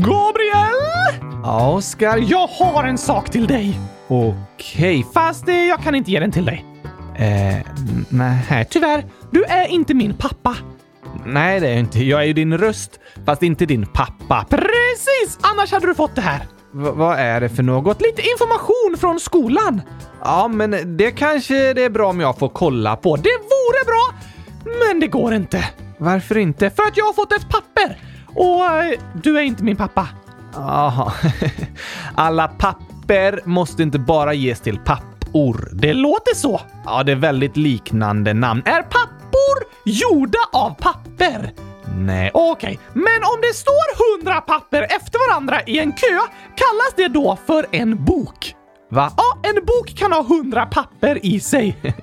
Gabriel! Ja, Oskar? Jag har en sak till dig. Okej. Fast eh, jag kan inte ge den till dig. Eh, nej. Tyvärr, du är inte min pappa. Nej, det är jag inte. Jag är ju din röst, fast inte din pappa. Precis! Annars hade du fått det här. V vad är det för något? Lite information från skolan. Ja, men det kanske det är bra om jag får kolla på. Det vore bra, men det går inte. Varför inte? För att jag har fått ett papper. Och eh, du är inte min pappa. Jaha. Alla papper måste inte bara ges till pappor. Det låter så. Ja, det är väldigt liknande namn. Är pappor gjorda av papper? Nej. Okej, men om det står hundra papper efter varandra i en kö, kallas det då för en bok? Va? Ja, en bok kan ha hundra papper i sig.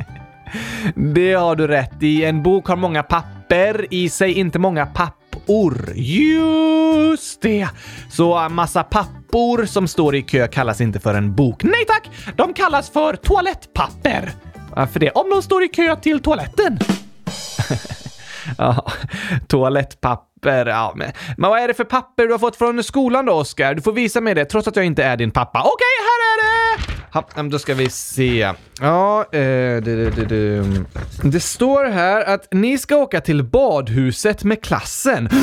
Det har du rätt i. En bok har många papper i sig, inte många pappor. Just det. Så massa pappor som står i kö kallas inte för en bok. Nej tack! De kallas för toalettpapper. Varför det? Om de står i kö till toaletten. Ja, toalettpapper. Ja, men, men vad är det för papper du har fått från skolan då, Oskar? Du får visa mig det, trots att jag inte är din pappa. Okej, här är! Ha, då ska vi se. Ja, eh, du, du, du, det. det står här att ni ska åka till badhuset med klassen.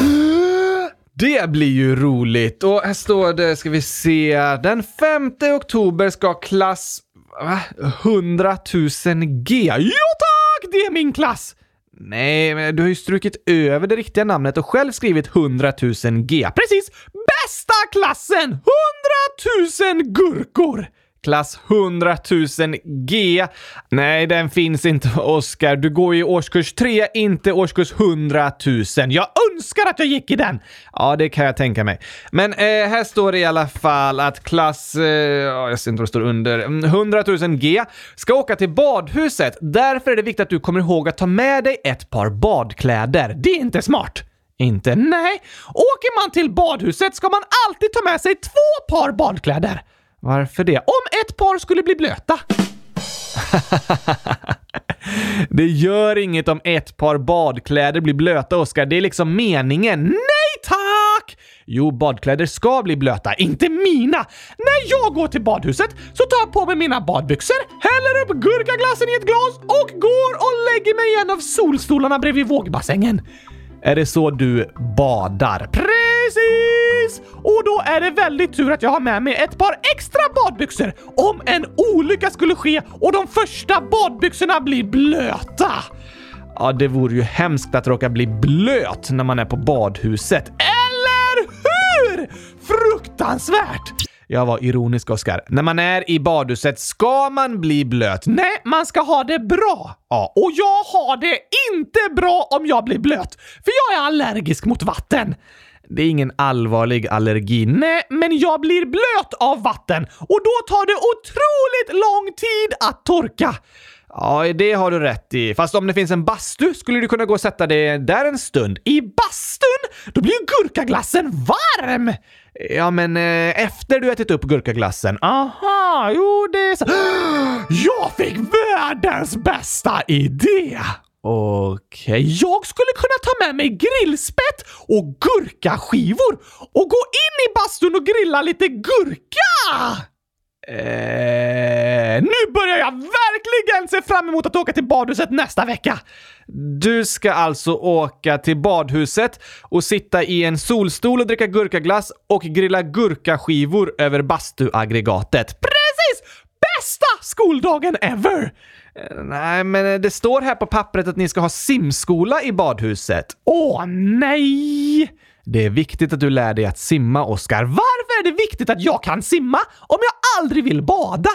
Det blir ju roligt. Och här står det, ska vi se, den 5 oktober ska klass... Va? 100 000 G. Jo tack! Det är min klass! Nej, men du har ju strukit över det riktiga namnet och själv skrivit 100 000 G. Precis! Bästa klassen! 100 000 gurkor! Klass 100 000 G. Nej, den finns inte, Oskar. Du går i årskurs 3, inte årskurs 100 000. Jag önskar att jag gick i den! Ja, det kan jag tänka mig. Men eh, här står det i alla fall att klass... Eh, jag ser inte vad det står under. Mm, 100 000 G ska åka till badhuset. Därför är det viktigt att du kommer ihåg att ta med dig ett par badkläder. Det är inte smart. Inte? Nej. Åker man till badhuset ska man alltid ta med sig två par badkläder. Varför det? Om ett par skulle bli blöta. det gör inget om ett par badkläder blir blöta, Oskar. Det är liksom meningen. Nej tack! Jo, badkläder ska bli blöta, inte mina! När jag går till badhuset så tar jag på mig mina badbyxor, häller upp gurkaglassen i ett glas och går och lägger mig i en av solstolarna bredvid vågbassängen. Är det så du badar? Precis! Och då är det väldigt tur att jag har med mig ett par extra badbyxor om en olycka skulle ske och de första badbyxorna blir blöta. Ja, det vore ju hemskt att råka bli blöt när man är på badhuset. Eller hur? Fruktansvärt! Jag var ironisk, Oskar. När man är i badhuset ska man bli blöt. Nej, man ska ha det bra. Ja. Och jag har det inte bra om jag blir blöt, för jag är allergisk mot vatten. Det är ingen allvarlig allergi. Nej, men jag blir blöt av vatten och då tar det otroligt lång tid att torka. Ja, det har du rätt i. Fast om det finns en bastu skulle du kunna gå och sätta dig där en stund. I bastun? Då blir ju gurkaglassen varm! Ja, men eh, efter du ätit upp gurkaglassen. Aha, jo det är så. Jag fick världens bästa idé! Okej. Okay. Jag skulle kunna ta med mig grillspett och gurkaskivor och gå in i bastun och grilla lite gurka! Eh, nu börjar jag verkligen se fram emot att åka till badhuset nästa vecka! Du ska alltså åka till badhuset och sitta i en solstol och dricka gurkaglass och grilla gurkaskivor över bastuaggregatet. Precis! Bästa skoldagen ever! Eh, nej, men eh, det står här på pappret att ni ska ha simskola i badhuset. Åh, nej! Det är viktigt att du lär dig att simma, Oskar. Varför är det viktigt att jag kan simma om jag aldrig vill bada?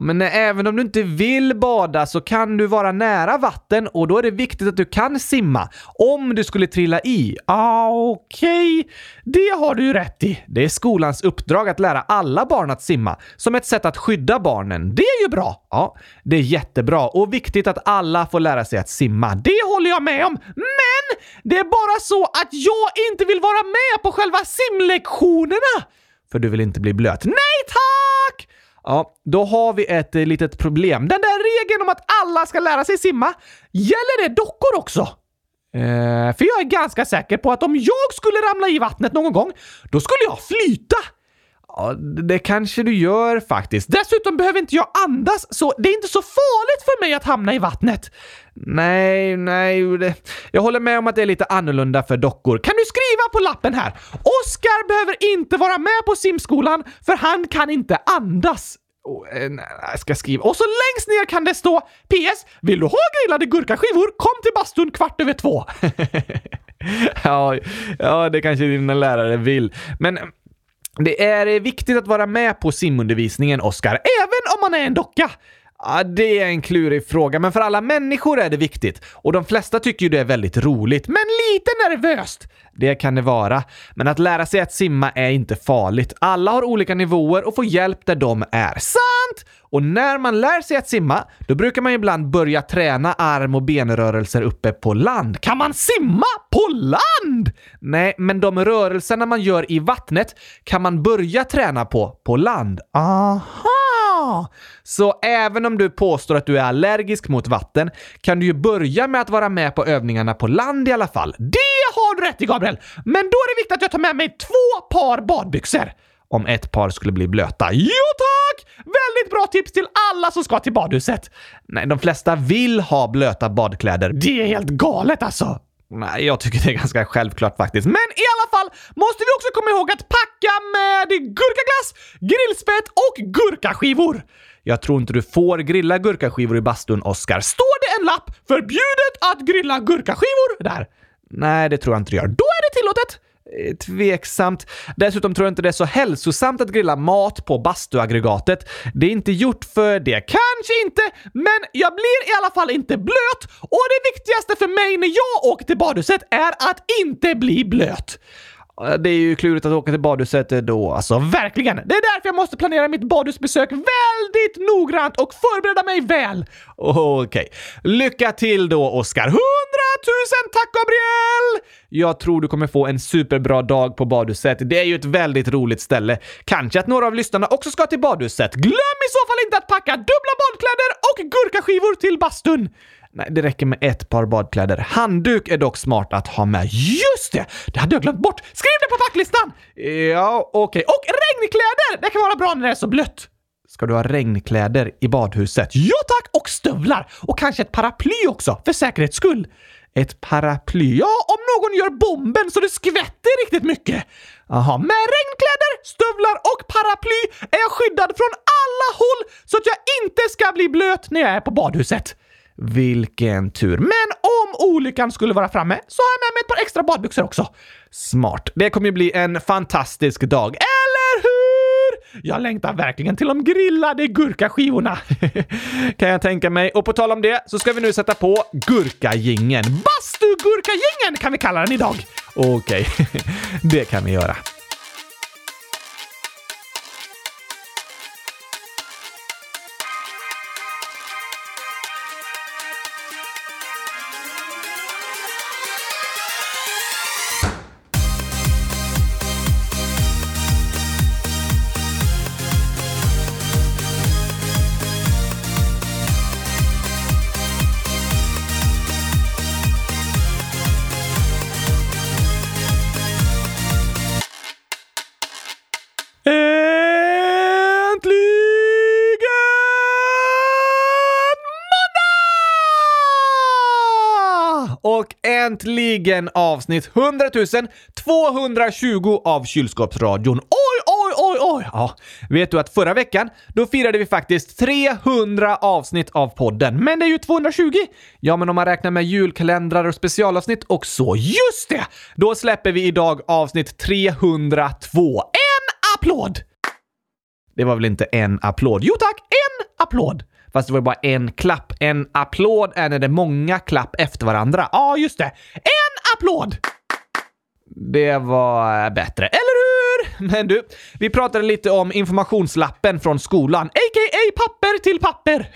Men även om du inte vill bada så kan du vara nära vatten och då är det viktigt att du kan simma. Om du skulle trilla i. Ah, Okej, okay. det har du ju rätt i. Det är skolans uppdrag att lära alla barn att simma, som ett sätt att skydda barnen. Det är ju bra! Ja, det är jättebra och viktigt att alla får lära sig att simma. Det håller jag med om, men det är bara så att jag inte vill vara med på själva simlektionerna! För du vill inte bli blöt. Nej tack! Ja, då har vi ett eh, litet problem. Den där regeln om att alla ska lära sig simma, gäller det dockor också? Eh, för jag är ganska säker på att om jag skulle ramla i vattnet någon gång, då skulle jag flyta. Ja, det kanske du gör faktiskt. Dessutom behöver inte jag andas, så det är inte så farligt för mig att hamna i vattnet. Nej, nej, jag håller med om att det är lite annorlunda för dockor. Kan du skriva på lappen här? Oskar behöver inte vara med på simskolan för han kan inte andas. Oh, nej, jag ska skriva. Och så längst ner kan det stå PS. Vill du ha grillade gurkaskivor? Kom till bastun kvart över två. ja, ja, det kanske dina lärare vill. Men det är eh, viktigt att vara med på simundervisningen, Oskar, även om man är en docka. Ja, det är en klurig fråga, men för alla människor är det viktigt. Och de flesta tycker ju det är väldigt roligt, men lite nervöst. Det kan det vara. Men att lära sig att simma är inte farligt. Alla har olika nivåer och får hjälp där de är. Sant! Och när man lär sig att simma, då brukar man ibland börja träna arm och benrörelser uppe på land. Kan man simma på land? Nej, men de rörelserna man gör i vattnet kan man börja träna på på land. Aha! Så även om du påstår att du är allergisk mot vatten kan du ju börja med att vara med på övningarna på land i alla fall. Det har du rätt i, Gabriel! Men då är det viktigt att jag tar med mig två par badbyxor om ett par skulle bli blöta. Jo tack! Väldigt bra tips till alla som ska till badhuset. Nej, de flesta vill ha blöta badkläder. Det är helt galet alltså. Nej, jag tycker det är ganska självklart faktiskt. Men i alla fall måste vi också komma ihåg att packa med gurkaglass, grillspett och gurkaskivor. Jag tror inte du får grilla gurkaskivor i bastun, Oskar. Står det en lapp “Förbjudet att grilla gurkaskivor” där? Nej, det tror jag inte det gör. Då är det tillåtet! Eh, tveksamt. Dessutom tror jag inte det är så hälsosamt att grilla mat på bastuaggregatet. Det är inte gjort för det. Kanske inte, men jag blir i alla fall inte blöt och det viktigaste för mig när jag åker till badhuset är att inte bli blöt. Eh, det är ju klurigt att åka till badhuset eh, då alltså. Verkligen! Det är därför jag måste planera mitt badhusbesök väldigt noggrant och förbereda mig väl. Okej. Okay. Lycka till då, Oskar. Tusen tack, Gabriel! Jag tror du kommer få en superbra dag på badhuset. Det är ju ett väldigt roligt ställe. Kanske att några av lyssnarna också ska till badhuset. Glöm i så fall inte att packa dubbla badkläder och gurkaskivor till bastun. Nej, det räcker med ett par badkläder. Handduk är dock smart att ha med. Just det! Det hade jag glömt bort! Skriv det på packlistan! Ja, okej. Okay. Och regnkläder! Det kan vara bra när det är så blött. Ska du ha regnkläder i badhuset? Ja tack! Och stövlar! Och kanske ett paraply också, för säkerhets skull. Ett paraply? Ja, om någon gör bomben så det skvätter riktigt mycket. Jaha, med regnkläder, stövlar och paraply är jag skyddad från alla håll så att jag inte ska bli blöt när jag är på badhuset. Vilken tur. Men om olyckan skulle vara framme så har jag med mig ett par extra badbyxor också. Smart. Det kommer ju bli en fantastisk dag. Jag längtar verkligen till de grillade gurkaskivorna. kan jag tänka mig. Och på tal om det så ska vi nu sätta på gurkagingen. Bastugurkagingen kan vi kalla den idag. Okej, okay. det kan vi göra. Äntligen avsnitt 100 220 av Kylskåpsradion. Oj, oj, oj, oj! Ja, vet du att förra veckan, då firade vi faktiskt 300 avsnitt av podden. Men det är ju 220! Ja, men om man räknar med julkalendrar och specialavsnitt och så. Just det! Då släpper vi idag avsnitt 302. En applåd! Det var väl inte en applåd? Jo tack, en applåd! Fast det var bara en klapp. En applåd är när det är många klapp efter varandra. Ja, just det. En applåd! Det var bättre, eller? Men du, vi pratade lite om informationslappen från skolan, a.k.a. papper till papper.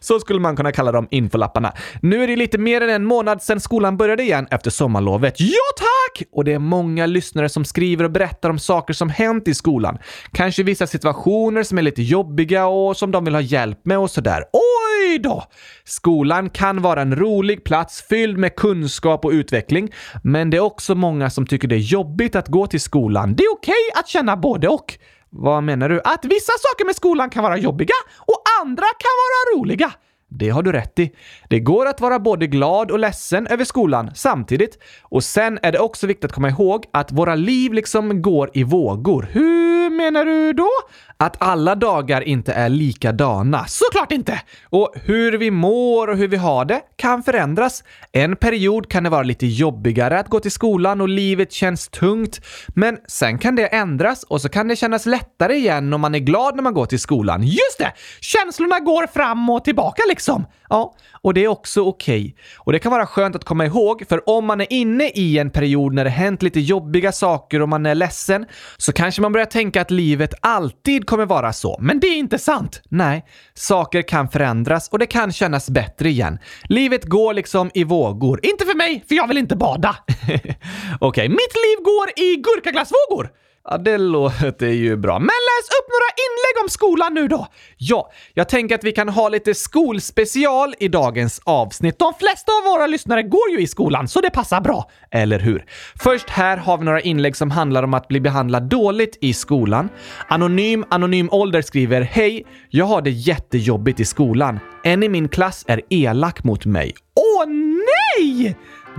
Så skulle man kunna kalla de infolapparna. Nu är det lite mer än en månad sedan skolan började igen efter sommarlovet. Ja tack! Och det är många lyssnare som skriver och berättar om saker som hänt i skolan. Kanske vissa situationer som är lite jobbiga och som de vill ha hjälp med och sådär. Oj! Oj då! Skolan kan vara en rolig plats fylld med kunskap och utveckling, men det är också många som tycker det är jobbigt att gå till skolan. Det är okej att känna både och. Vad menar du? Att vissa saker med skolan kan vara jobbiga och andra kan vara roliga. Det har du rätt i. Det går att vara både glad och ledsen över skolan samtidigt. Och sen är det också viktigt att komma ihåg att våra liv liksom går i vågor. Hur menar du då? Att alla dagar inte är likadana. Såklart inte! Och hur vi mår och hur vi har det kan förändras. En period kan det vara lite jobbigare att gå till skolan och livet känns tungt. Men sen kan det ändras och så kan det kännas lättare igen om man är glad när man går till skolan. Just det! Känslorna går fram och tillbaka liksom. Ja, och det är också okej. Okay. Och det kan vara skönt att komma ihåg, för om man är inne i en period när det hänt lite jobbiga saker och man är ledsen, så kanske man börjar tänka att livet alltid alltid kommer vara så. Men det är inte sant! Nej, saker kan förändras och det kan kännas bättre igen. Livet går liksom i vågor. Inte för mig, för jag vill inte bada. okej, okay, mitt liv går i gurkaglassvågor. Ja, det låter ju bra. Men läs upp några inlägg om skolan nu då! Ja, jag tänker att vi kan ha lite skolspecial i dagens avsnitt. De flesta av våra lyssnare går ju i skolan, så det passar bra. Eller hur? Först här har vi några inlägg som handlar om att bli behandlad dåligt i skolan. Anonym Anonym Ålder skriver Hej! Jag har det jättejobbigt i skolan. En i min klass är elak mot mig. Åh nej!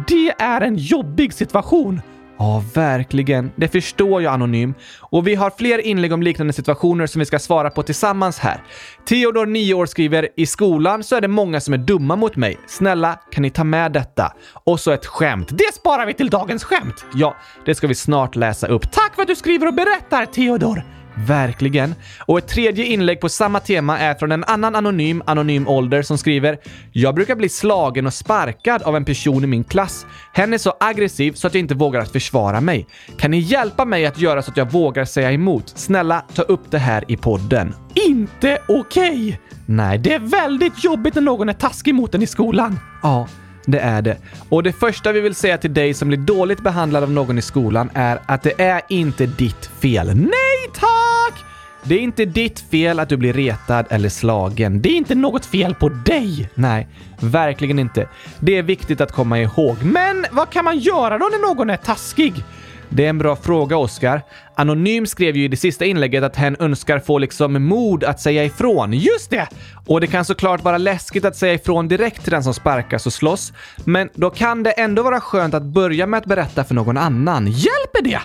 Det är en jobbig situation. Ja, verkligen. Det förstår jag Anonym. Och vi har fler inlägg om liknande situationer som vi ska svara på tillsammans här. Theodor, 9 år, skriver “I skolan så är det många som är dumma mot mig. Snälla, kan ni ta med detta?” Och så ett skämt. Det sparar vi till dagens skämt! Ja, det ska vi snart läsa upp. Tack för att du skriver och berättar, Theodor! Verkligen. Och ett tredje inlägg på samma tema är från en annan anonym, anonym ålder, som skriver “Jag brukar bli slagen och sparkad av en person i min klass. Hen är så aggressiv så att jag inte vågar att försvara mig. Kan ni hjälpa mig att göra så att jag vågar säga emot? Snälla, ta upp det här i podden.” Inte okej! Okay. Nej, det är väldigt jobbigt när någon är taskig mot en i skolan. Ja. Det är det. Och det första vi vill säga till dig som blir dåligt behandlad av någon i skolan är att det är inte ditt fel. Nej tack! Det är inte ditt fel att du blir retad eller slagen. Det är inte något fel på dig. Nej, verkligen inte. Det är viktigt att komma ihåg. Men vad kan man göra då när någon är taskig? Det är en bra fråga, Oskar. Anonym skrev ju i det sista inlägget att hen önskar få liksom mod att säga ifrån. Just det! Och det kan såklart vara läskigt att säga ifrån direkt till den som sparkas och slåss, men då kan det ändå vara skönt att börja med att berätta för någon annan. Hjälper det?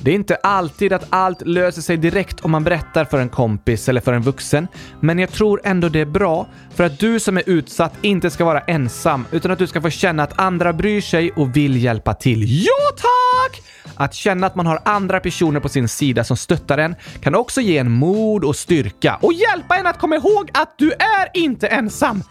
Det är inte alltid att allt löser sig direkt om man berättar för en kompis eller för en vuxen, men jag tror ändå det är bra för att du som är utsatt inte ska vara ensam, utan att du ska få känna att andra bryr sig och vill hjälpa till. Ja, tack! Att känna att man har andra personer på sin sida som stöttar en kan också ge en mod och styrka och hjälpa en att komma ihåg att du är inte ensam.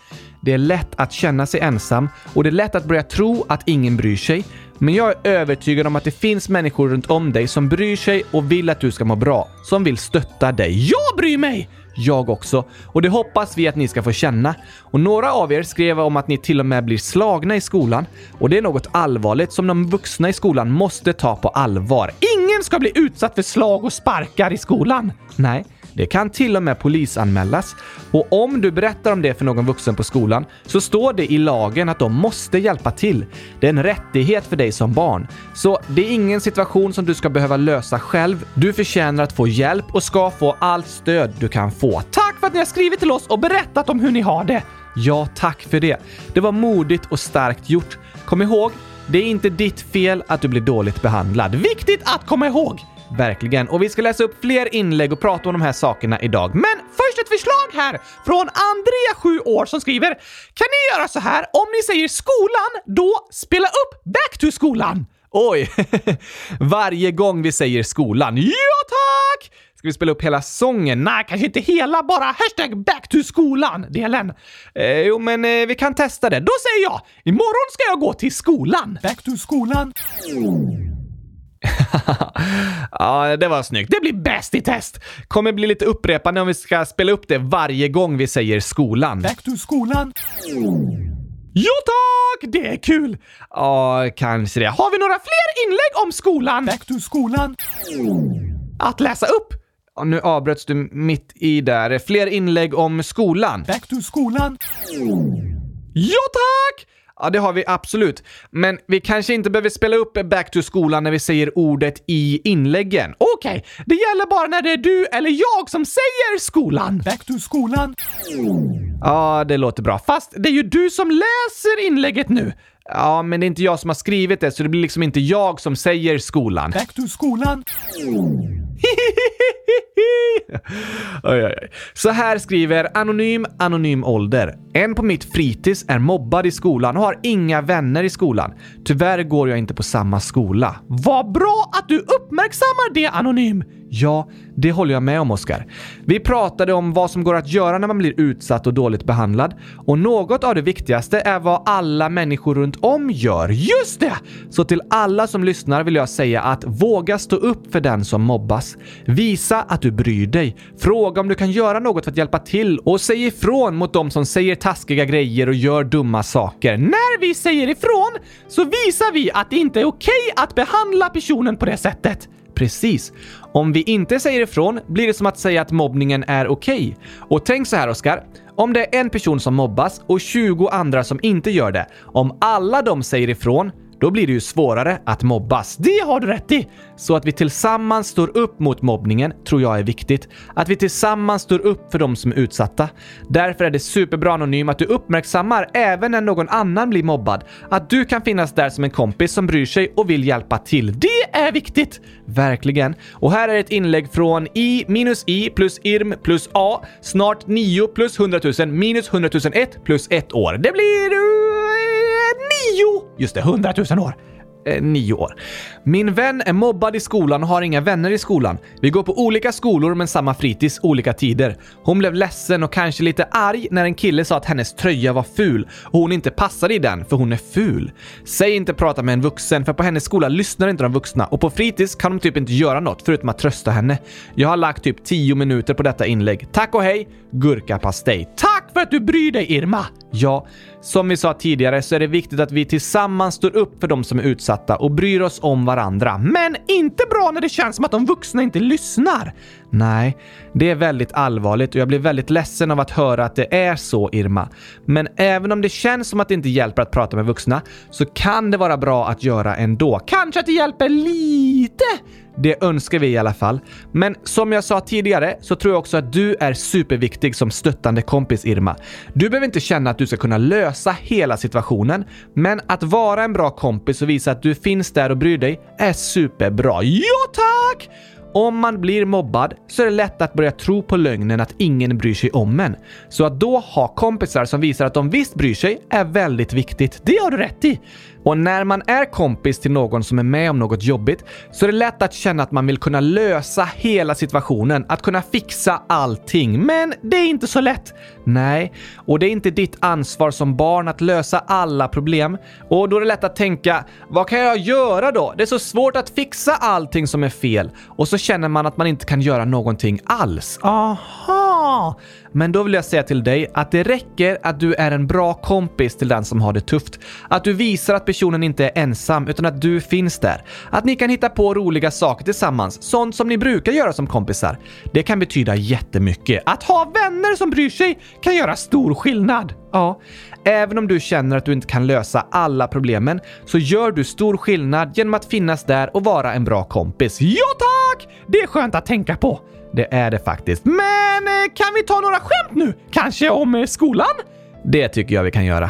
Det är lätt att känna sig ensam och det är lätt att börja tro att ingen bryr sig. Men jag är övertygad om att det finns människor runt om dig som bryr sig och vill att du ska må bra. Som vill stötta dig. Jag bryr mig! Jag också. Och det hoppas vi att ni ska få känna. Och några av er skrev om att ni till och med blir slagna i skolan. Och det är något allvarligt som de vuxna i skolan måste ta på allvar. Ingen ska bli utsatt för slag och sparkar i skolan! Nej, det kan till och med polisanmälas. Och om du berättar om det för någon vuxen på skolan så står det i lagen att de måste hjälpa till. Det är en rättighet för dig som barn. Så det är ingen situation som du ska behöva lösa själv. Du förtjänar att få hjälp och ska få allt stöd du kan få. Tack för att ni har skrivit till oss och berättat om hur ni har det! Ja, tack för det. Det var modigt och starkt gjort. Kom ihåg, det är inte ditt fel att du blir dåligt behandlad. Viktigt att komma ihåg! Verkligen. Och vi ska läsa upp fler inlägg och prata om de här sakerna idag. Men först ett förslag här från Andrea, 7 år, som skriver Kan ni göra så här? Om ni säger skolan, då spela upp Back to skolan! Oj! Varje gång vi säger skolan. Ja, tack! Ska vi spela upp hela sången? Nej, kanske inte hela, bara hashtag back to skolan-delen. Eh, jo, men eh, vi kan testa det. Då säger jag, imorgon ska jag gå till skolan. Back to skolan. ja, det var snyggt. Det blir bäst i test! Kommer bli lite upprepande om vi ska spela upp det varje gång vi säger skolan. Back to skolan. Jo tack! Det är kul! Ja, kanske det. Har vi några fler inlägg om skolan? Back to skolan. Att läsa upp? Ja, Nu avbröts du mitt i där. Fler inlägg om skolan. Back to skolan. Ja tack! Ja, det har vi absolut. Men vi kanske inte behöver spela upp Back to skolan när vi säger ordet i inläggen. Okej, det gäller bara när det är du eller jag som säger skolan. Back to skolan. Ja, det låter bra. Fast det är ju du som läser inlägget nu. Ja, men det är inte jag som har skrivit det, så det blir liksom inte jag som säger skolan. Back to skolan. oj, oj, oj. Så här skriver Anonym Anonym Ålder. En på mitt fritids är mobbad i skolan och har inga vänner i skolan. Tyvärr går jag inte på samma skola. Vad bra att du uppmärksammar det, Anonym. Ja, det håller jag med om, Oskar. Vi pratade om vad som går att göra när man blir utsatt och dåligt behandlad. Och något av det viktigaste är vad alla människor runt om gör. Just det! Så till alla som lyssnar vill jag säga att våga stå upp för den som mobbas. Visa att du bryr dig. Fråga om du kan göra något för att hjälpa till och säg ifrån mot de som säger taskiga grejer och gör dumma saker. När vi säger ifrån så visar vi att det inte är okej att behandla personen på det sättet. Precis. Om vi inte säger ifrån blir det som att säga att mobbningen är okej. Och tänk så här, Oskar. Om det är en person som mobbas och 20 andra som inte gör det. Om alla de säger ifrån, då blir det ju svårare att mobbas. Det har du rätt i! Så att vi tillsammans står upp mot mobbningen tror jag är viktigt. Att vi tillsammans står upp för de som är utsatta. Därför är det superbra Anonym att du uppmärksammar även när någon annan blir mobbad. Att du kan finnas där som en kompis som bryr sig och vill hjälpa till. Det är viktigt! Verkligen. Och här är ett inlägg från i minus i plus irm plus a snart 9 plus 100 000 minus 100 001 plus ett år. Det blir... Nio! Just det, 100 000 år. Eh, nio år. Min vän är mobbad i skolan och har inga vänner i skolan. Vi går på olika skolor men samma fritids olika tider. Hon blev ledsen och kanske lite arg när en kille sa att hennes tröja var ful och hon inte passade i den för hon är ful. Säg inte prata med en vuxen för på hennes skola lyssnar inte de vuxna och på fritids kan de typ inte göra något förutom att trösta henne. Jag har lagt typ 10 minuter på detta inlägg. Tack och hej! Gurkapastej. Tack för att du bryr dig, Irma! Ja, som vi sa tidigare så är det viktigt att vi tillsammans står upp för de som är utsatta och bryr oss om varandra. Men inte bra när det känns som att de vuxna inte lyssnar. Nej, det är väldigt allvarligt och jag blir väldigt ledsen av att höra att det är så, Irma. Men även om det känns som att det inte hjälper att prata med vuxna så kan det vara bra att göra ändå. Kanske att det hjälper lite? Det önskar vi i alla fall. Men som jag sa tidigare så tror jag också att du är superviktig som stöttande kompis Irma. Du behöver inte känna att du ska kunna lösa hela situationen, men att vara en bra kompis och visa att du finns där och bryr dig är superbra. Ja tack! Om man blir mobbad så är det lätt att börja tro på lögnen att ingen bryr sig om en. Så att då ha kompisar som visar att de visst bryr sig är väldigt viktigt. Det har du rätt i. Och när man är kompis till någon som är med om något jobbigt så är det lätt att känna att man vill kunna lösa hela situationen, att kunna fixa allting. Men det är inte så lätt. Nej, och det är inte ditt ansvar som barn att lösa alla problem. Och då är det lätt att tänka, vad kan jag göra då? Det är så svårt att fixa allting som är fel. Och så känner man att man inte kan göra någonting alls. Aha! Men då vill jag säga till dig att det räcker att du är en bra kompis till den som har det tufft. Att du visar att personen inte är ensam utan att du finns där. Att ni kan hitta på roliga saker tillsammans, sånt som ni brukar göra som kompisar. Det kan betyda jättemycket. Att ha vänner som bryr sig kan göra stor skillnad. Ja, även om du känner att du inte kan lösa alla problemen så gör du stor skillnad genom att finnas där och vara en bra kompis. Ja tack! Det är skönt att tänka på. Det är det faktiskt. Men eh, kan vi ta några skämt nu? Kanske om eh, skolan? Det tycker jag vi kan göra.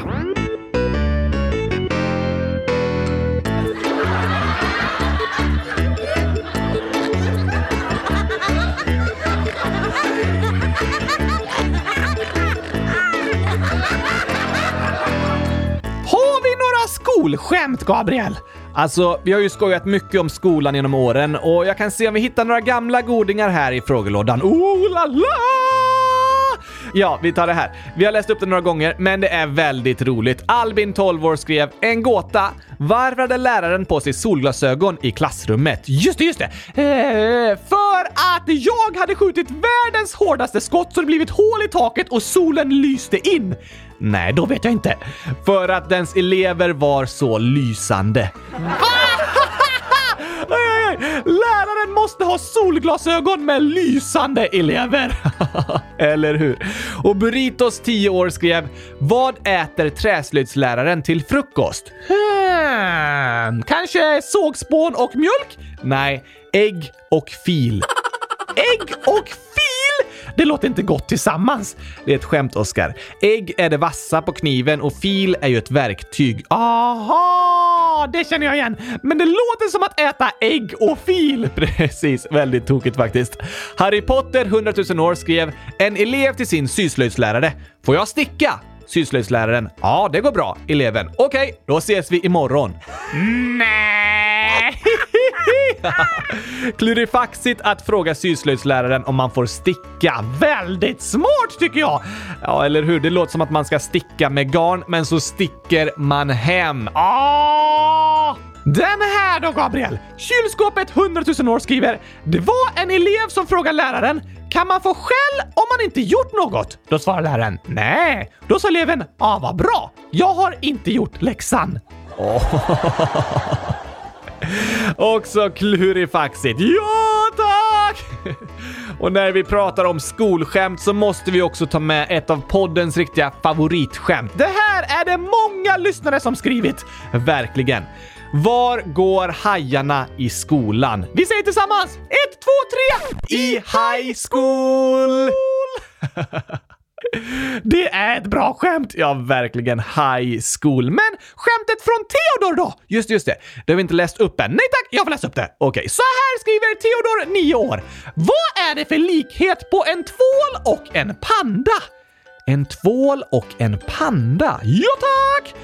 Har vi några skolskämt, Gabriel? Alltså, vi har ju skojat mycket om skolan genom åren och jag kan se om vi hittar några gamla godingar här i frågelådan. Oh la la! Ja, vi tar det här. Vi har läst upp det några gånger, men det är väldigt roligt. Albin, 12 år, skrev en gåta. Varför hade läraren på sig solglasögon i klassrummet? Just det, just det! Eh, för att jag hade skjutit världens hårdaste skott så det blivit hål i taket och solen lyste in. Nej, då vet jag inte. För att dens elever var så lysande. VA? Läraren måste ha solglasögon med lysande elever. Eller hur? Och Burritos 10 år skrev “Vad äter träslöjdsläraren till frukost?” Hmm, kanske sågspån och mjölk? Nej, ägg och fil. Ägg och fil? Det låter inte gott tillsammans. Det är ett skämt, Oskar. Ägg är det vassa på kniven och fil är ju ett verktyg. Aha, det känner jag igen. Men det låter som att äta ägg och fil. Precis, väldigt tokigt faktiskt. Harry Potter 100 000 år skrev “En elev till sin syslöjdslärare. Får jag sticka?” Syslöjdsläraren. Ja, det går bra. Eleven. Okej, då ses vi imorgon. Nej! Klurifaxigt att fråga syslöjdsläraren om man får sticka. Väldigt smart tycker jag! Ja, eller hur? Det låter som att man ska sticka med garn, men så sticker man hem. Ah! Den här då, Gabriel! Kylskåpet 100 000 år skriver “Det var en elev som frågade läraren kan man få skäll om man inte gjort något? Då svarar läraren nej. Då sa eleven ah, vad bra. Jag har inte gjort läxan. Också klurifaxigt. Ja, tack! Och när vi pratar om skolskämt så måste vi också ta med ett av poddens riktiga favoritskämt. Det här är det många lyssnare som skrivit. Verkligen. Var går hajarna i skolan? Vi säger tillsammans! Ett, två, tre! I high school! Det är ett bra skämt! Ja, verkligen high school. Men skämtet från Theodor då? Just just det, det har vi inte läst upp än. Nej tack, jag får läsa upp det. Okej. Okay. Så här skriver Theodor, 9 år. Vad är det för likhet på en tvål och en panda? En tvål och en panda? Ja tack!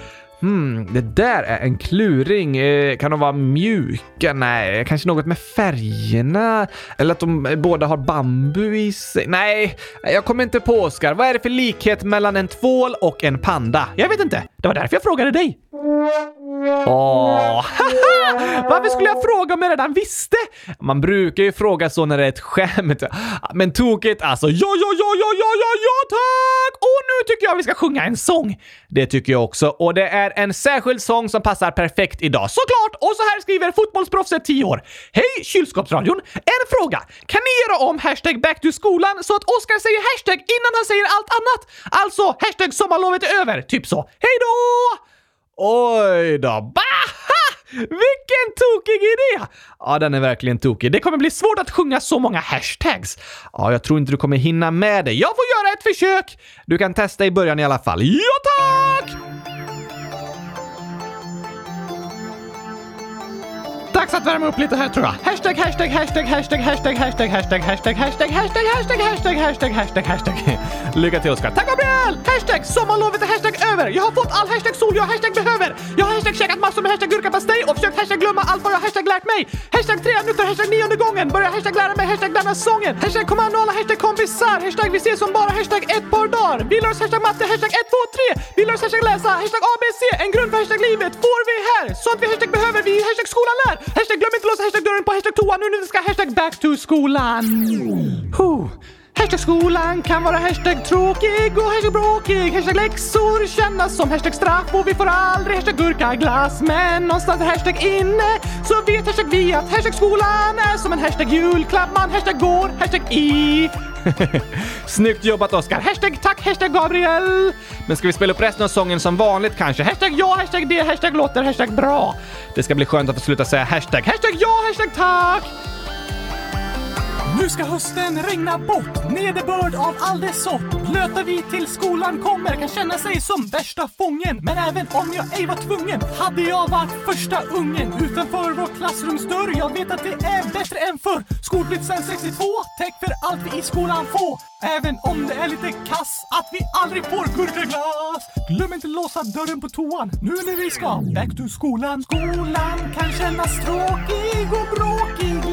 Hmm, det där är en kluring. Eh, kan de vara mjuka? Nej, kanske något med färgerna? Eller att de eh, båda har bambu i sig? Nej, jag kommer inte på Oskar. Vad är det för likhet mellan en tvål och en panda? Jag vet inte. Det var därför jag frågade dig. Åh, Varför skulle jag fråga om jag redan visste? Man brukar ju fråga så när det är ett skämt. Men tokigt alltså. Ja, ja, ja, ja, ja, ja, ja, tack! Och nu tycker jag vi ska sjunga en sång. Det tycker jag också. Och det är en särskild sång som passar perfekt idag. Såklart! Och så här skriver fotbollsproffset 10 år. Hej kylskåpsradion! En fråga. Kan ni göra om hashtag back to skolan så att Oskar säger hashtag innan han säger allt annat? Alltså hashtag sommarlovet är över. Typ så. Hej då! Oj då! Baha! Vilken tokig idé! Ja, den är verkligen tokig. Det kommer bli svårt att sjunga så många hashtags. Ja, jag tror inte du kommer hinna med det. Jag får göra ett försök! Du kan testa i början i alla fall. Ja, tack! Dags att värma upp lite här tror jag. Hashtag, hashtag, hashtag, hashtag, hashtag, hashtag, hashtag, hashtag, hashtag, hashtag, hashtag, hashtag, hashtag, hashtag, hashtag. Lycka till Oskar. Tack Gabriel! Hashtag sommarlovet är hashtag över. Jag har fått all hashtag sol jag hashtag behöver. Jag har hashtag käkat massor med hashtag gurkapastej och försökt hashtag glömma allt vad jag hashtag lärt mig. Hashtag tre minuter, hashtag nionde gången. Börjar hashtag lära mig hashtag denna sången. Hashtag kommando alla hashtag kompisar. Hashtag vi ses som bara hashtag ett par dagar. Vi lär oss hashtag matte, hashtag ett, två, tre. Vi lär oss hashtag läsa, hashtag ABC. En grund för hashtag livet får vi här. Sånt vi hashtag behöver vi hashtag skolan lär. Hashtag glöm inte låsa hashtag dörren på hashtag toa nu när vi ska hashtag back to skolan. Huh. Hashtag skolan kan vara hashtag tråkig och hashtag bråkig. Hashtag läxor kännas som hashtag straff och vi får aldrig hashtag gurkaglass. Men någonstans är hashtag inne så vet hashtag vi att hashtag skolan är som en hashtag julklapp. Man hashtag går, hashtag i. Snyggt jobbat Oskar! Hashtag tack, hashtag Gabriel! Men ska vi spela upp resten av sången som vanligt kanske? Hashtag ja, hashtag det, hashtag låter, hashtag bra. Det ska bli skönt att få sluta säga hashtag. Hashtag ja, hashtag tack! Nu ska hösten regna bort, nederbörd av all dess sort. Blöta vi till skolan kommer kan känna sig som värsta fången. Men även om jag ej var tvungen hade jag varit första ungen utanför vår klassrumsdörr. Jag vet att det är bättre än förr. Skolplikt sen 62, täck för allt vi i skolan får. Även om det är lite kass att vi aldrig får gurkaglass. Glöm inte låsa dörren på toan nu när vi ska back to skolan. Skolan kan kännas tråkig och bråkig.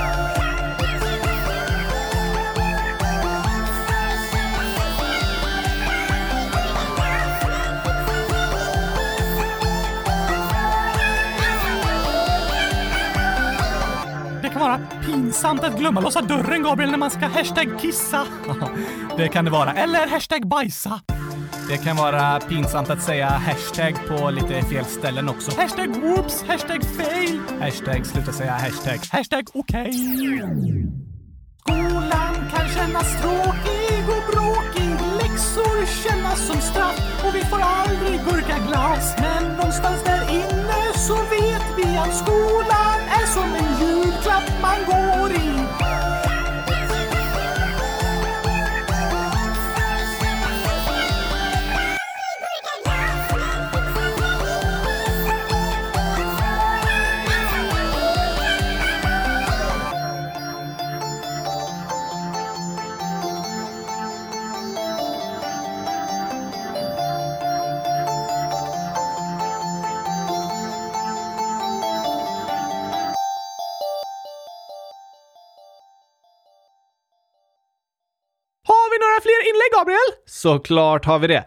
vara pinsamt att glömma låsa dörren, Gabriel, när man ska hashtag kissa. det kan det vara. Eller hashtag bajsa. Det kan vara pinsamt att säga hashtag på lite fel ställen också. Hashtag whoops, hashtag fail, hashtag sluta säga hashtag, hashtag okej. Skolan kan kännas tråkig och bråkig, läxor kännas som straff och vi får aldrig gurkaglass. Men någonstans där inne så vet vi att skolan är som en julklapp man går i. Gabriel? Såklart har vi det.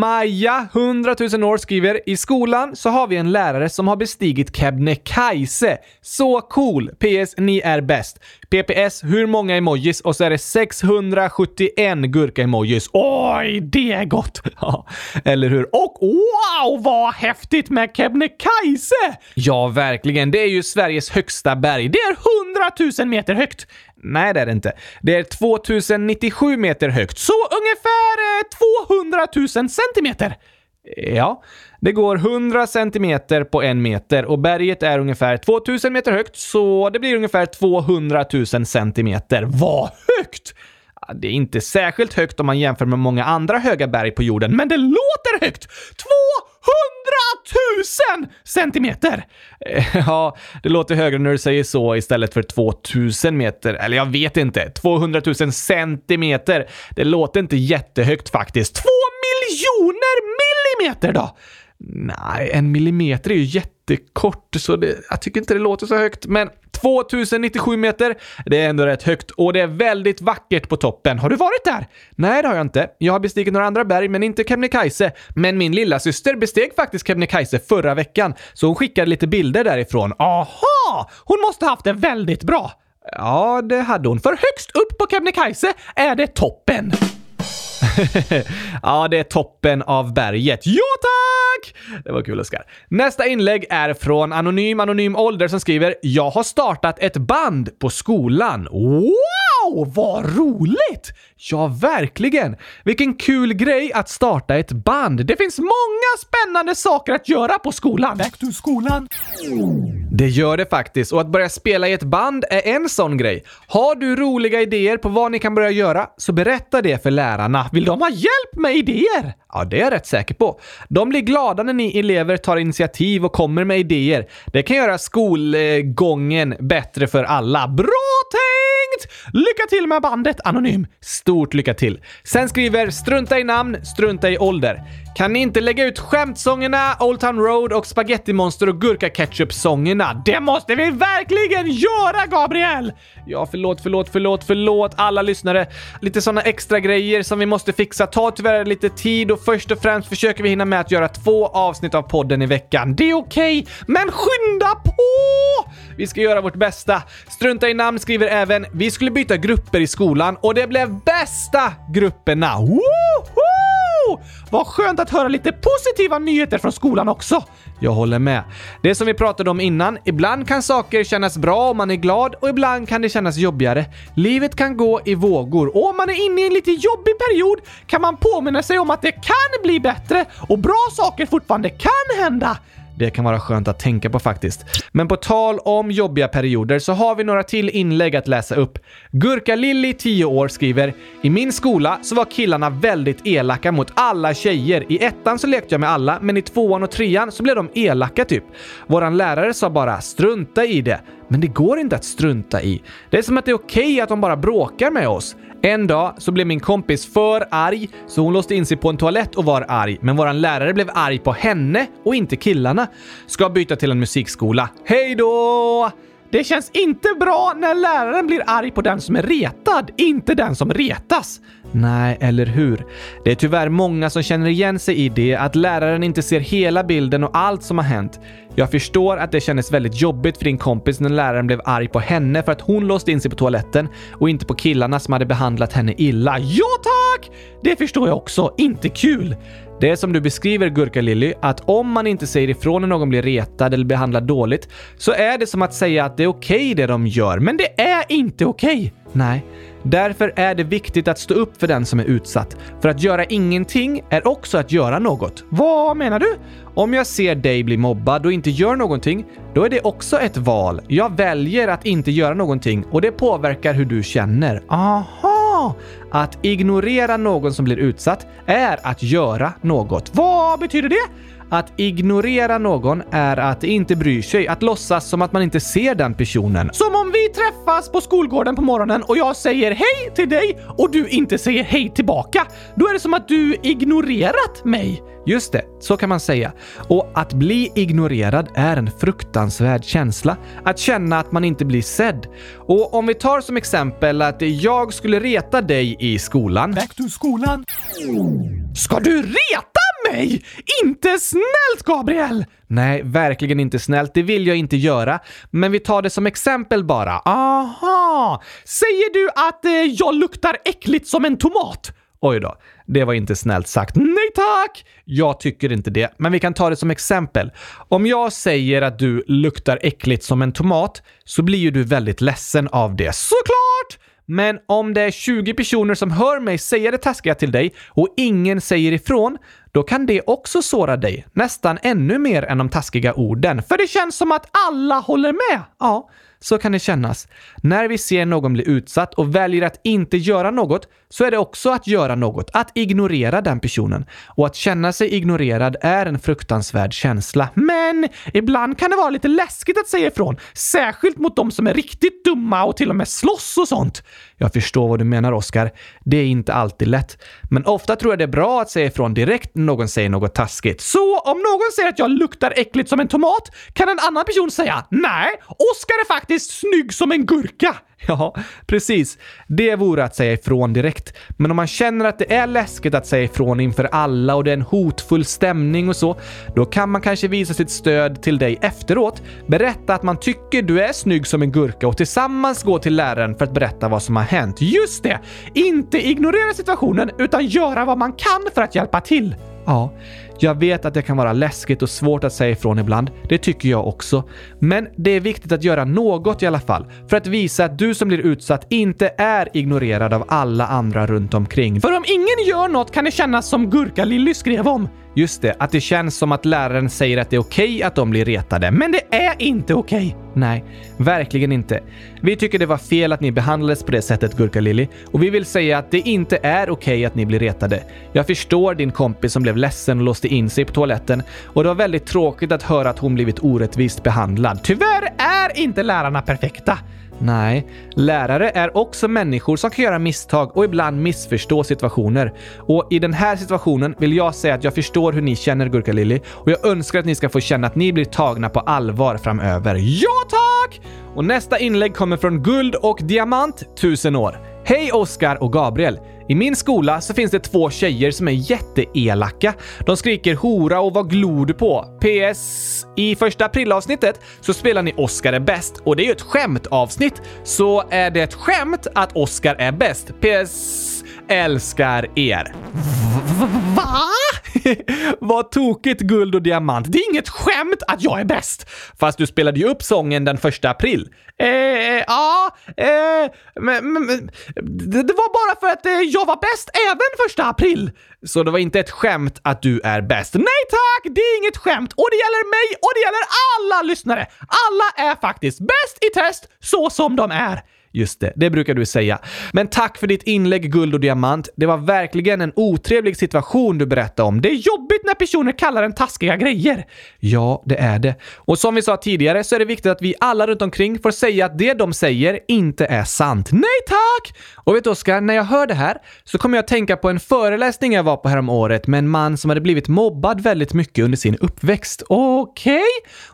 Maja, 100 000 år, skriver “I skolan så har vi en lärare som har bestigit Kebnekaise. Så cool! PS. Ni är bäst. PPS. Hur många emojis? Och så är det 671 gurka-emojis. Oj, det är gott! Ja, eller hur? Och wow, vad häftigt med Kebnekaise! Ja, verkligen. Det är ju Sveriges högsta berg. Det är 100 000 meter högt. Nej, det är det inte. Det är 2097 meter högt. Så ungefär eh, 200 000 centimeter. Ja, det går 100 centimeter på en meter och berget är ungefär 2000 meter högt, så det blir ungefär 200 000 centimeter. Vad högt! Det är inte särskilt högt om man jämför med många andra höga berg på jorden, Men det låter högt! 200 000 centimeter! Eh, ja, det låter högre när du säger så istället för 2000 meter. Eller jag vet inte. 200 000 centimeter. Det låter inte jättehögt faktiskt. Två miljoner millimeter då? Nej, en millimeter är ju jättekort, så det, jag tycker inte det låter så högt. Men 2097 meter, det är ändå rätt högt och det är väldigt vackert på toppen. Har du varit där? Nej, det har jag inte. Jag har bestigit några andra berg, men inte Kebnekaise. Men min lilla syster besteg faktiskt Kebnekaise förra veckan, så hon skickade lite bilder därifrån. Aha! Hon måste haft det väldigt bra. Ja, det hade hon. För högst upp på Kebnekaise är det toppen. ja, det är toppen av berget. Ja, tack! Det var kul, Oskar. Nästa inlägg är från Anonym Anonym Ålder som skriver “Jag har startat ett band på skolan. Wow, vad roligt! Ja, verkligen! Vilken kul grej att starta ett band. Det finns många spännande saker att göra på skolan. Back to skolan. Det gör det faktiskt och att börja spela i ett band är en sån grej. Har du roliga idéer på vad ni kan börja göra så berätta det för lärarna. Vill de ha hjälp med idéer? Ja, det är jag rätt säker på. De blir glada när ni elever tar initiativ och kommer med idéer. Det kan göra skolgången bättre för alla. Bra tänkt! Lycka till med bandet, Anonym. Stort lycka till! Sen skriver “Strunta i namn, strunta i ålder”. Kan ni inte lägga ut skämtsångerna, Old Town Road och Spaghetti Monster och Gurka Ketchup-sångerna? Det måste vi verkligen göra, Gabriel! Ja, förlåt, förlåt, förlåt, förlåt alla lyssnare. Lite såna extra grejer som vi måste fixa tar tyvärr lite tid och först och främst försöker vi hinna med att göra två avsnitt av podden i veckan. Det är okej, men skynda på! Vi ska göra vårt bästa. Strunta i namn skriver även “Vi skulle byta grupper i skolan och det blev bästa grupperna!” Woho! Vad skönt att höra lite positiva nyheter från skolan också. Jag håller med. Det som vi pratade om innan, ibland kan saker kännas bra om man är glad och ibland kan det kännas jobbigare. Livet kan gå i vågor och om man är inne i en lite jobbig period kan man påminna sig om att det kan bli bättre och bra saker fortfarande kan hända. Det kan vara skönt att tänka på faktiskt. Men på tal om jobbiga perioder så har vi några till inlägg att läsa upp. Gurka Lilly, 10 år, skriver “I min skola så var killarna väldigt elaka mot alla tjejer. I ettan så lekte jag med alla, men i tvåan och trean så blev de elaka typ. Våran lärare sa bara “strunta i det”. Men det går inte att strunta i. Det är som att det är okej att de bara bråkar med oss. En dag så blev min kompis för arg, så hon låste in sig på en toalett och var arg. Men våran lärare blev arg på henne och inte killarna. Ska byta till en musikskola. Hej då! Det känns inte bra när läraren blir arg på den som är retad, inte den som retas. Nej, eller hur? Det är tyvärr många som känner igen sig i det, att läraren inte ser hela bilden och allt som har hänt. Jag förstår att det kändes väldigt jobbigt för din kompis när läraren blev arg på henne för att hon låste in sig på toaletten och inte på killarna som hade behandlat henne illa. Ja tack! Det förstår jag också. Inte kul. Det är som du beskriver Gurka Lilly, att om man inte säger ifrån när någon blir retad eller behandlad dåligt så är det som att säga att det är okej okay det de gör, men det är inte okej. Okay. Nej, därför är det viktigt att stå upp för den som är utsatt. För att göra ingenting är också att göra något. Vad menar du? Om jag ser dig bli mobbad och inte gör någonting, då är det också ett val. Jag väljer att inte göra någonting och det påverkar hur du känner. Aha! Att ignorera någon som blir utsatt är att göra något. Vad betyder det? Att ignorera någon är att inte bry sig, att låtsas som att man inte ser den personen. Som om vi träffas på skolgården på morgonen och jag säger hej till dig och du inte säger hej tillbaka. Då är det som att du ignorerat mig. Just det, så kan man säga. Och att bli ignorerad är en fruktansvärd känsla. Att känna att man inte blir sedd. Och om vi tar som exempel att jag skulle reta dig i skolan. Back to skolan. Ska du reta mig? Inte snällt, Gabriel! Nej, verkligen inte snällt. Det vill jag inte göra. Men vi tar det som exempel bara. Aha! Säger du att eh, jag luktar äckligt som en tomat? Oj då, det var inte snällt sagt. Nej tack! Jag tycker inte det, men vi kan ta det som exempel. Om jag säger att du luktar äckligt som en tomat så blir ju du väldigt ledsen av det. Såklart! Men om det är 20 personer som hör mig säga det taskiga till dig och ingen säger ifrån, då kan det också såra dig. Nästan ännu mer än de taskiga orden. För det känns som att alla håller med. Ja, så kan det kännas. När vi ser någon bli utsatt och väljer att inte göra något så är det också att göra något, att ignorera den personen. Och att känna sig ignorerad är en fruktansvärd känsla. Men ibland kan det vara lite läskigt att säga ifrån, särskilt mot de som är riktigt dumma och till och med slåss och sånt. Jag förstår vad du menar, Oskar. Det är inte alltid lätt. Men ofta tror jag det är bra att säga ifrån direkt när någon säger något taskigt. Så om någon säger att jag luktar äckligt som en tomat kan en annan person säga “Nej, Oskar är faktiskt snygg som en gurka”. Ja, precis. Det vore att säga ifrån direkt. Men om man känner att det är läskigt att säga ifrån inför alla och det är en hotfull stämning och så, då kan man kanske visa sitt stöd till dig efteråt, berätta att man tycker du är snygg som en gurka och tillsammans gå till läraren för att berätta vad som har hänt. Just det! Inte ignorera situationen utan göra vad man kan för att hjälpa till. Ja, jag vet att det kan vara läskigt och svårt att säga ifrån ibland. Det tycker jag också. Men det är viktigt att göra något i alla fall för att visa att du som blir utsatt inte är ignorerad av alla andra runt omkring. För om ingen gör något kan det kännas som Gurka-Lilly skrev om. Just det, att det känns som att läraren säger att det är okej okay att de blir retade. Men det är inte okej. Okay. Nej, verkligen inte. Vi tycker det var fel att ni behandlades på det sättet, Gurka Lilly, och vi vill säga att det inte är okej okay att ni blir retade. Jag förstår din kompis som blev ledsen och låste in sig på toaletten och det var väldigt tråkigt att höra att hon blivit orättvist behandlad. Tyvärr är inte lärarna perfekta. Nej, lärare är också människor som kan göra misstag och ibland missförstå situationer. Och i den här situationen vill jag säga att jag förstår hur ni känner Gurka Lilly och jag önskar att ni ska få känna att ni blir tagna på allvar framöver. Ja tack! Och nästa inlägg kommer från Guld och Diamant, 1000 år. Hej Oskar och Gabriel! I min skola så finns det två tjejer som är jätteelaka. De skriker hora och vad glor du på? PS. I första aprilavsnittet så spelar ni Oskar är bäst och det är ju ett skämtavsnitt. Så är det ett skämt att Oskar är bäst? PS. Älskar er. Va? Vad tokigt guld och diamant. Det är inget skämt att jag är bäst. Fast du spelade ju upp sången den första april. Eh, eh ja, eh, men, men det, det, var bara för att eh, jag var bäst även första april. Så det var inte ett skämt att du är bäst? Nej tack, det är inget skämt och det gäller mig och det gäller alla lyssnare. Alla är faktiskt bäst i test så som de är. Just det, det brukar du säga. Men tack för ditt inlägg Guld och Diamant. Det var verkligen en otrevlig situation du berättade om. Det är jobbigt när personer kallar en taskiga grejer. Ja, det är det. Och som vi sa tidigare så är det viktigt att vi alla runt omkring får säga att det de säger inte är sant. Nej tack! Och vet du Oskar, när jag hör det här så kommer jag att tänka på en föreläsning jag var på häromåret med en man som hade blivit mobbad väldigt mycket under sin uppväxt. Okej? Okay.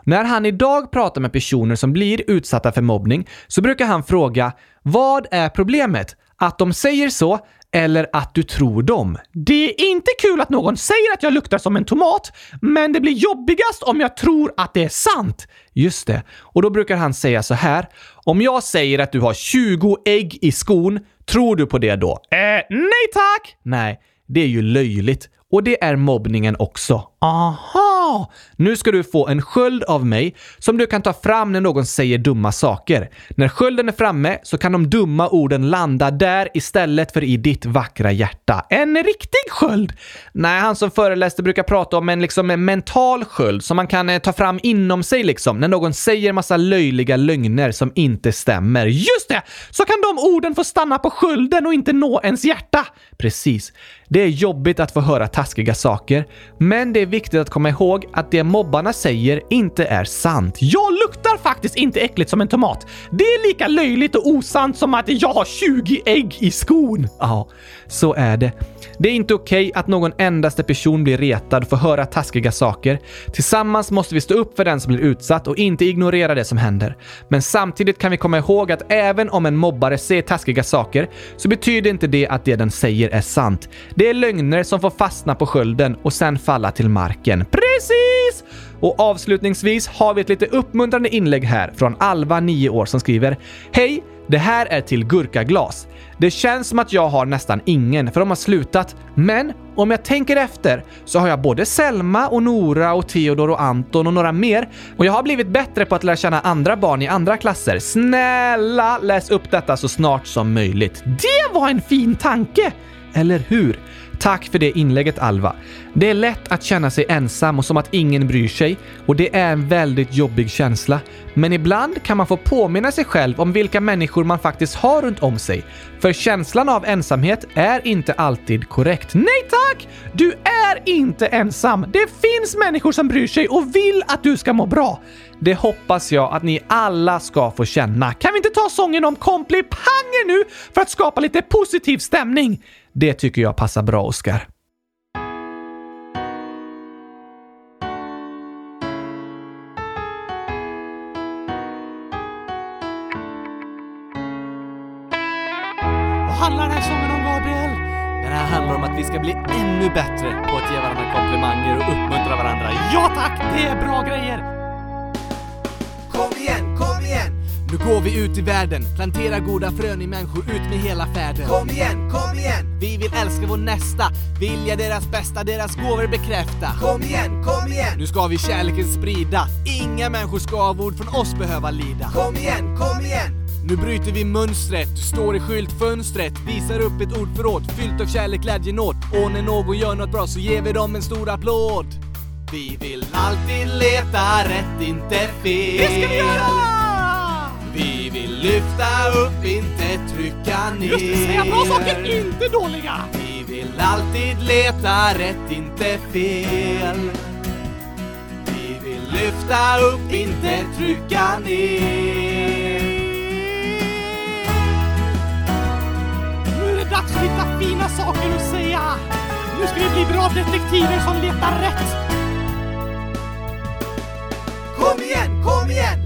När han idag pratar med personer som blir utsatta för mobbning så brukar han fråga “Vad är problemet? Att de säger så eller att du tror dem. Det är inte kul att någon säger att jag luktar som en tomat, men det blir jobbigast om jag tror att det är sant. Just det. Och då brukar han säga så här. Om jag säger att du har 20 ägg i skon, tror du på det då? Eh, nej tack! Nej, det är ju löjligt. Och det är mobbningen också. Aha! Nu ska du få en sköld av mig som du kan ta fram när någon säger dumma saker. När skölden är framme så kan de dumma orden landa där istället för i ditt vackra hjärta. En riktig sköld? Nej, han som föreläste brukar prata om en liksom en mental sköld som man kan eh, ta fram inom sig liksom när någon säger massa löjliga lögner som inte stämmer. Just det! Så kan de orden få stanna på skölden och inte nå ens hjärta. Precis. Det är jobbigt att få höra taskiga saker, men det är viktigt att komma ihåg att det mobbarna säger inte är sant. Jag luktar faktiskt inte äckligt som en tomat. Det är lika löjligt och osant som att jag har 20 ägg i skon. Ja, så är det. Det är inte okej att någon endaste person blir retad och får höra taskiga saker. Tillsammans måste vi stå upp för den som blir utsatt och inte ignorera det som händer. Men samtidigt kan vi komma ihåg att även om en mobbare säger taskiga saker så betyder inte det att det den säger är sant. Det är lögner som får fastna på skölden och sen falla till marken. Precis! Och avslutningsvis har vi ett lite uppmuntrande inlägg här från Alva, 9 år, som skriver Hej! Det här är till gurkaglas. Det känns som att jag har nästan ingen, för de har slutat. Men om jag tänker efter så har jag både Selma och Nora och Theodor och Anton och några mer. Och jag har blivit bättre på att lära känna andra barn i andra klasser. Snälla läs upp detta så snart som möjligt. Det var en fin tanke! Eller hur? Tack för det inlägget Alva. Det är lätt att känna sig ensam och som att ingen bryr sig och det är en väldigt jobbig känsla. Men ibland kan man få påminna sig själv om vilka människor man faktiskt har runt om sig. För känslan av ensamhet är inte alltid korrekt. Nej tack! Du är inte ensam. Det finns människor som bryr sig och vill att du ska må bra. Det hoppas jag att ni alla ska få känna. Kan vi inte ta sången om komplipanger nu för att skapa lite positiv stämning? Det tycker jag passar bra, Oskar. Vad handlar den här sången om, Gabriel? Den här handlar om att vi ska bli ännu bättre på att ge varandra komplimanger och uppmuntra varandra. Ja tack, det är bra grejer! Kom igen, kom igen! Nu går vi ut i världen, planterar goda frön i människor ut med hela färden. Kom igen, kom igen! Vi vill älska vår nästa, vilja deras bästa, deras gåvor bekräfta. Kom igen, kom igen! Nu ska vi kärleken sprida, inga människor ska av ord från oss behöva lida. Kom igen, kom igen! Nu bryter vi mönstret, du står i skyltfönstret, visar upp ett ordförråd fyllt av kärlek, glädje, nåd. Och när någon gör något bra så ger vi dem en stor applåd. Vi vill alltid leta rätt, inte fel. Det ska vi göra! Vi vill lyfta upp, inte trycka ner. Just det, säga bra saker, inte dåliga! Vi vill alltid leta rätt, inte fel. Vi vill lyfta upp, inte trycka ner. Nu är det dags att hitta fina saker att säga. Nu ska vi bli bra detektiver som letar rätt.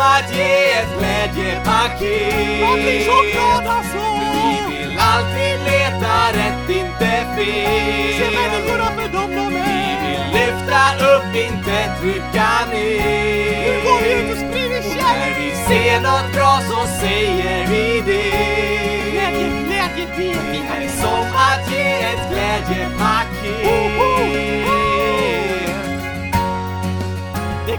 att ge ett glädjepaket. Vi vill alltid leta rätt, inte fel. Se människorna för dem de Vi vill lyfta upp, inte trycka ner. Nu går vi ut och sprider när vi ser något bra så säger vi det. Glädje, glädje, det är som att ge ett glädjepaket.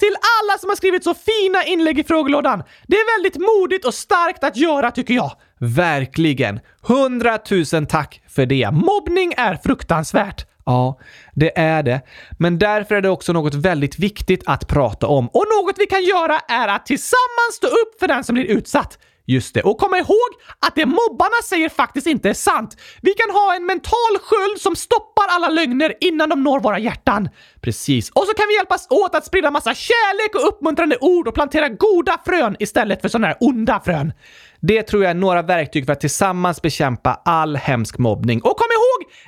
Till alla som har skrivit så fina inlägg i frågelådan. Det är väldigt modigt och starkt att göra tycker jag. Verkligen. Hundratusen tack för det. Mobbning är fruktansvärt. Ja, det är det. Men därför är det också något väldigt viktigt att prata om. Och något vi kan göra är att tillsammans stå upp för den som blir utsatt. Just det. Och kom ihåg att det mobbarna säger faktiskt inte är sant. Vi kan ha en mental sköld som stoppar alla lögner innan de når våra hjärtan. Precis. Och så kan vi hjälpas åt att sprida massa kärlek och uppmuntrande ord och plantera goda frön istället för sådana här onda frön. Det tror jag är några verktyg för att tillsammans bekämpa all hemsk mobbning. Och kom ihåg,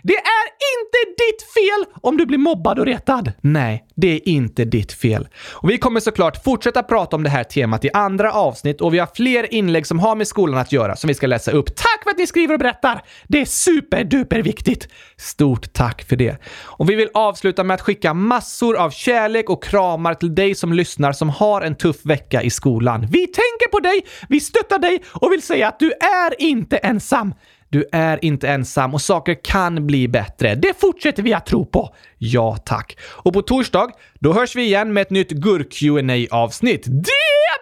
det är inte ditt fel om du blir mobbad och retad. Nej, det är inte ditt fel. Och vi kommer såklart fortsätta prata om det här temat i andra avsnitt och vi har fler inlägg som har med skolan att göra som vi ska läsa upp. Tack för att ni skriver och berättar! Det är superduper viktigt. Stort tack för det. Och vi vill avsluta med att skicka massor av kärlek och kramar till dig som lyssnar som har en tuff vecka i skolan. Vi tänker på dig, vi stöttar dig och vill säga att du är inte ensam. Du är inte ensam och saker kan bli bättre. Det fortsätter vi att tro på. Ja, tack. Och på torsdag, då hörs vi igen med ett nytt gurk qa avsnitt Det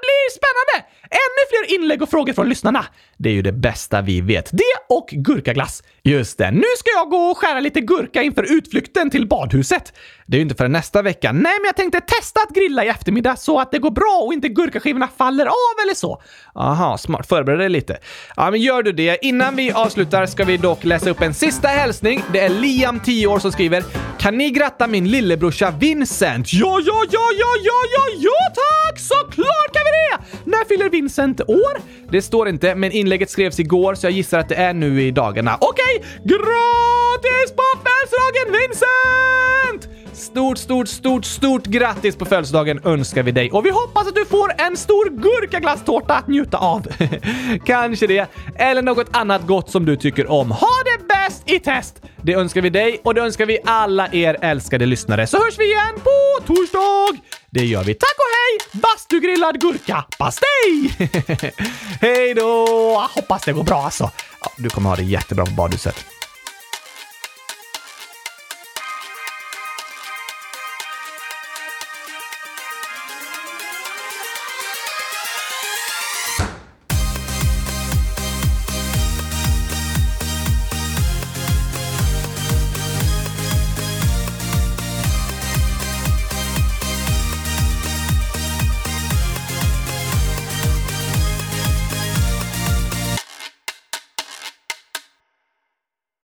blir spännande! Ännu fler inlägg och frågor från lyssnarna. Det är ju det bästa vi vet. Det och gurkaglass. Just det. Nu ska jag gå och skära lite gurka inför utflykten till badhuset. Det är ju inte för nästa vecka. Nej, men jag tänkte testa att grilla i eftermiddag så att det går bra och inte gurkaskivorna faller av eller så. Aha, smart. Förbered dig lite. Ja, men gör du det. Innan vi avslutar ska vi dock läsa upp en sista hälsning. Det är Liam, 10 år, som skriver “Kan ni gratta min lillebrorsa Vincent?” Ja, ja, ja, ja, ja, ja, ja tack! Såklart kan vi det! När fyller Vincent år? Det står inte, men inlägget skrevs igår så jag gissar att det är nu i dagarna. Okej, grattis på födelsedagen Vincent! Stort, stort, stort, stort grattis på födelsedagen önskar vi dig. Och vi hoppas att du får en stor gurkaglasstårta att njuta av. Kanske det. Eller något annat gott som du tycker om. Ha det bäst i test! Det önskar vi dig och det önskar vi alla er älskade lyssnare. Så hörs vi igen på torsdag! Det gör vi. Tack och hej! Bastugrillad gurka pastej! hej då! Hoppas det går bra alltså. Ja, du kommer ha det jättebra på badhuset.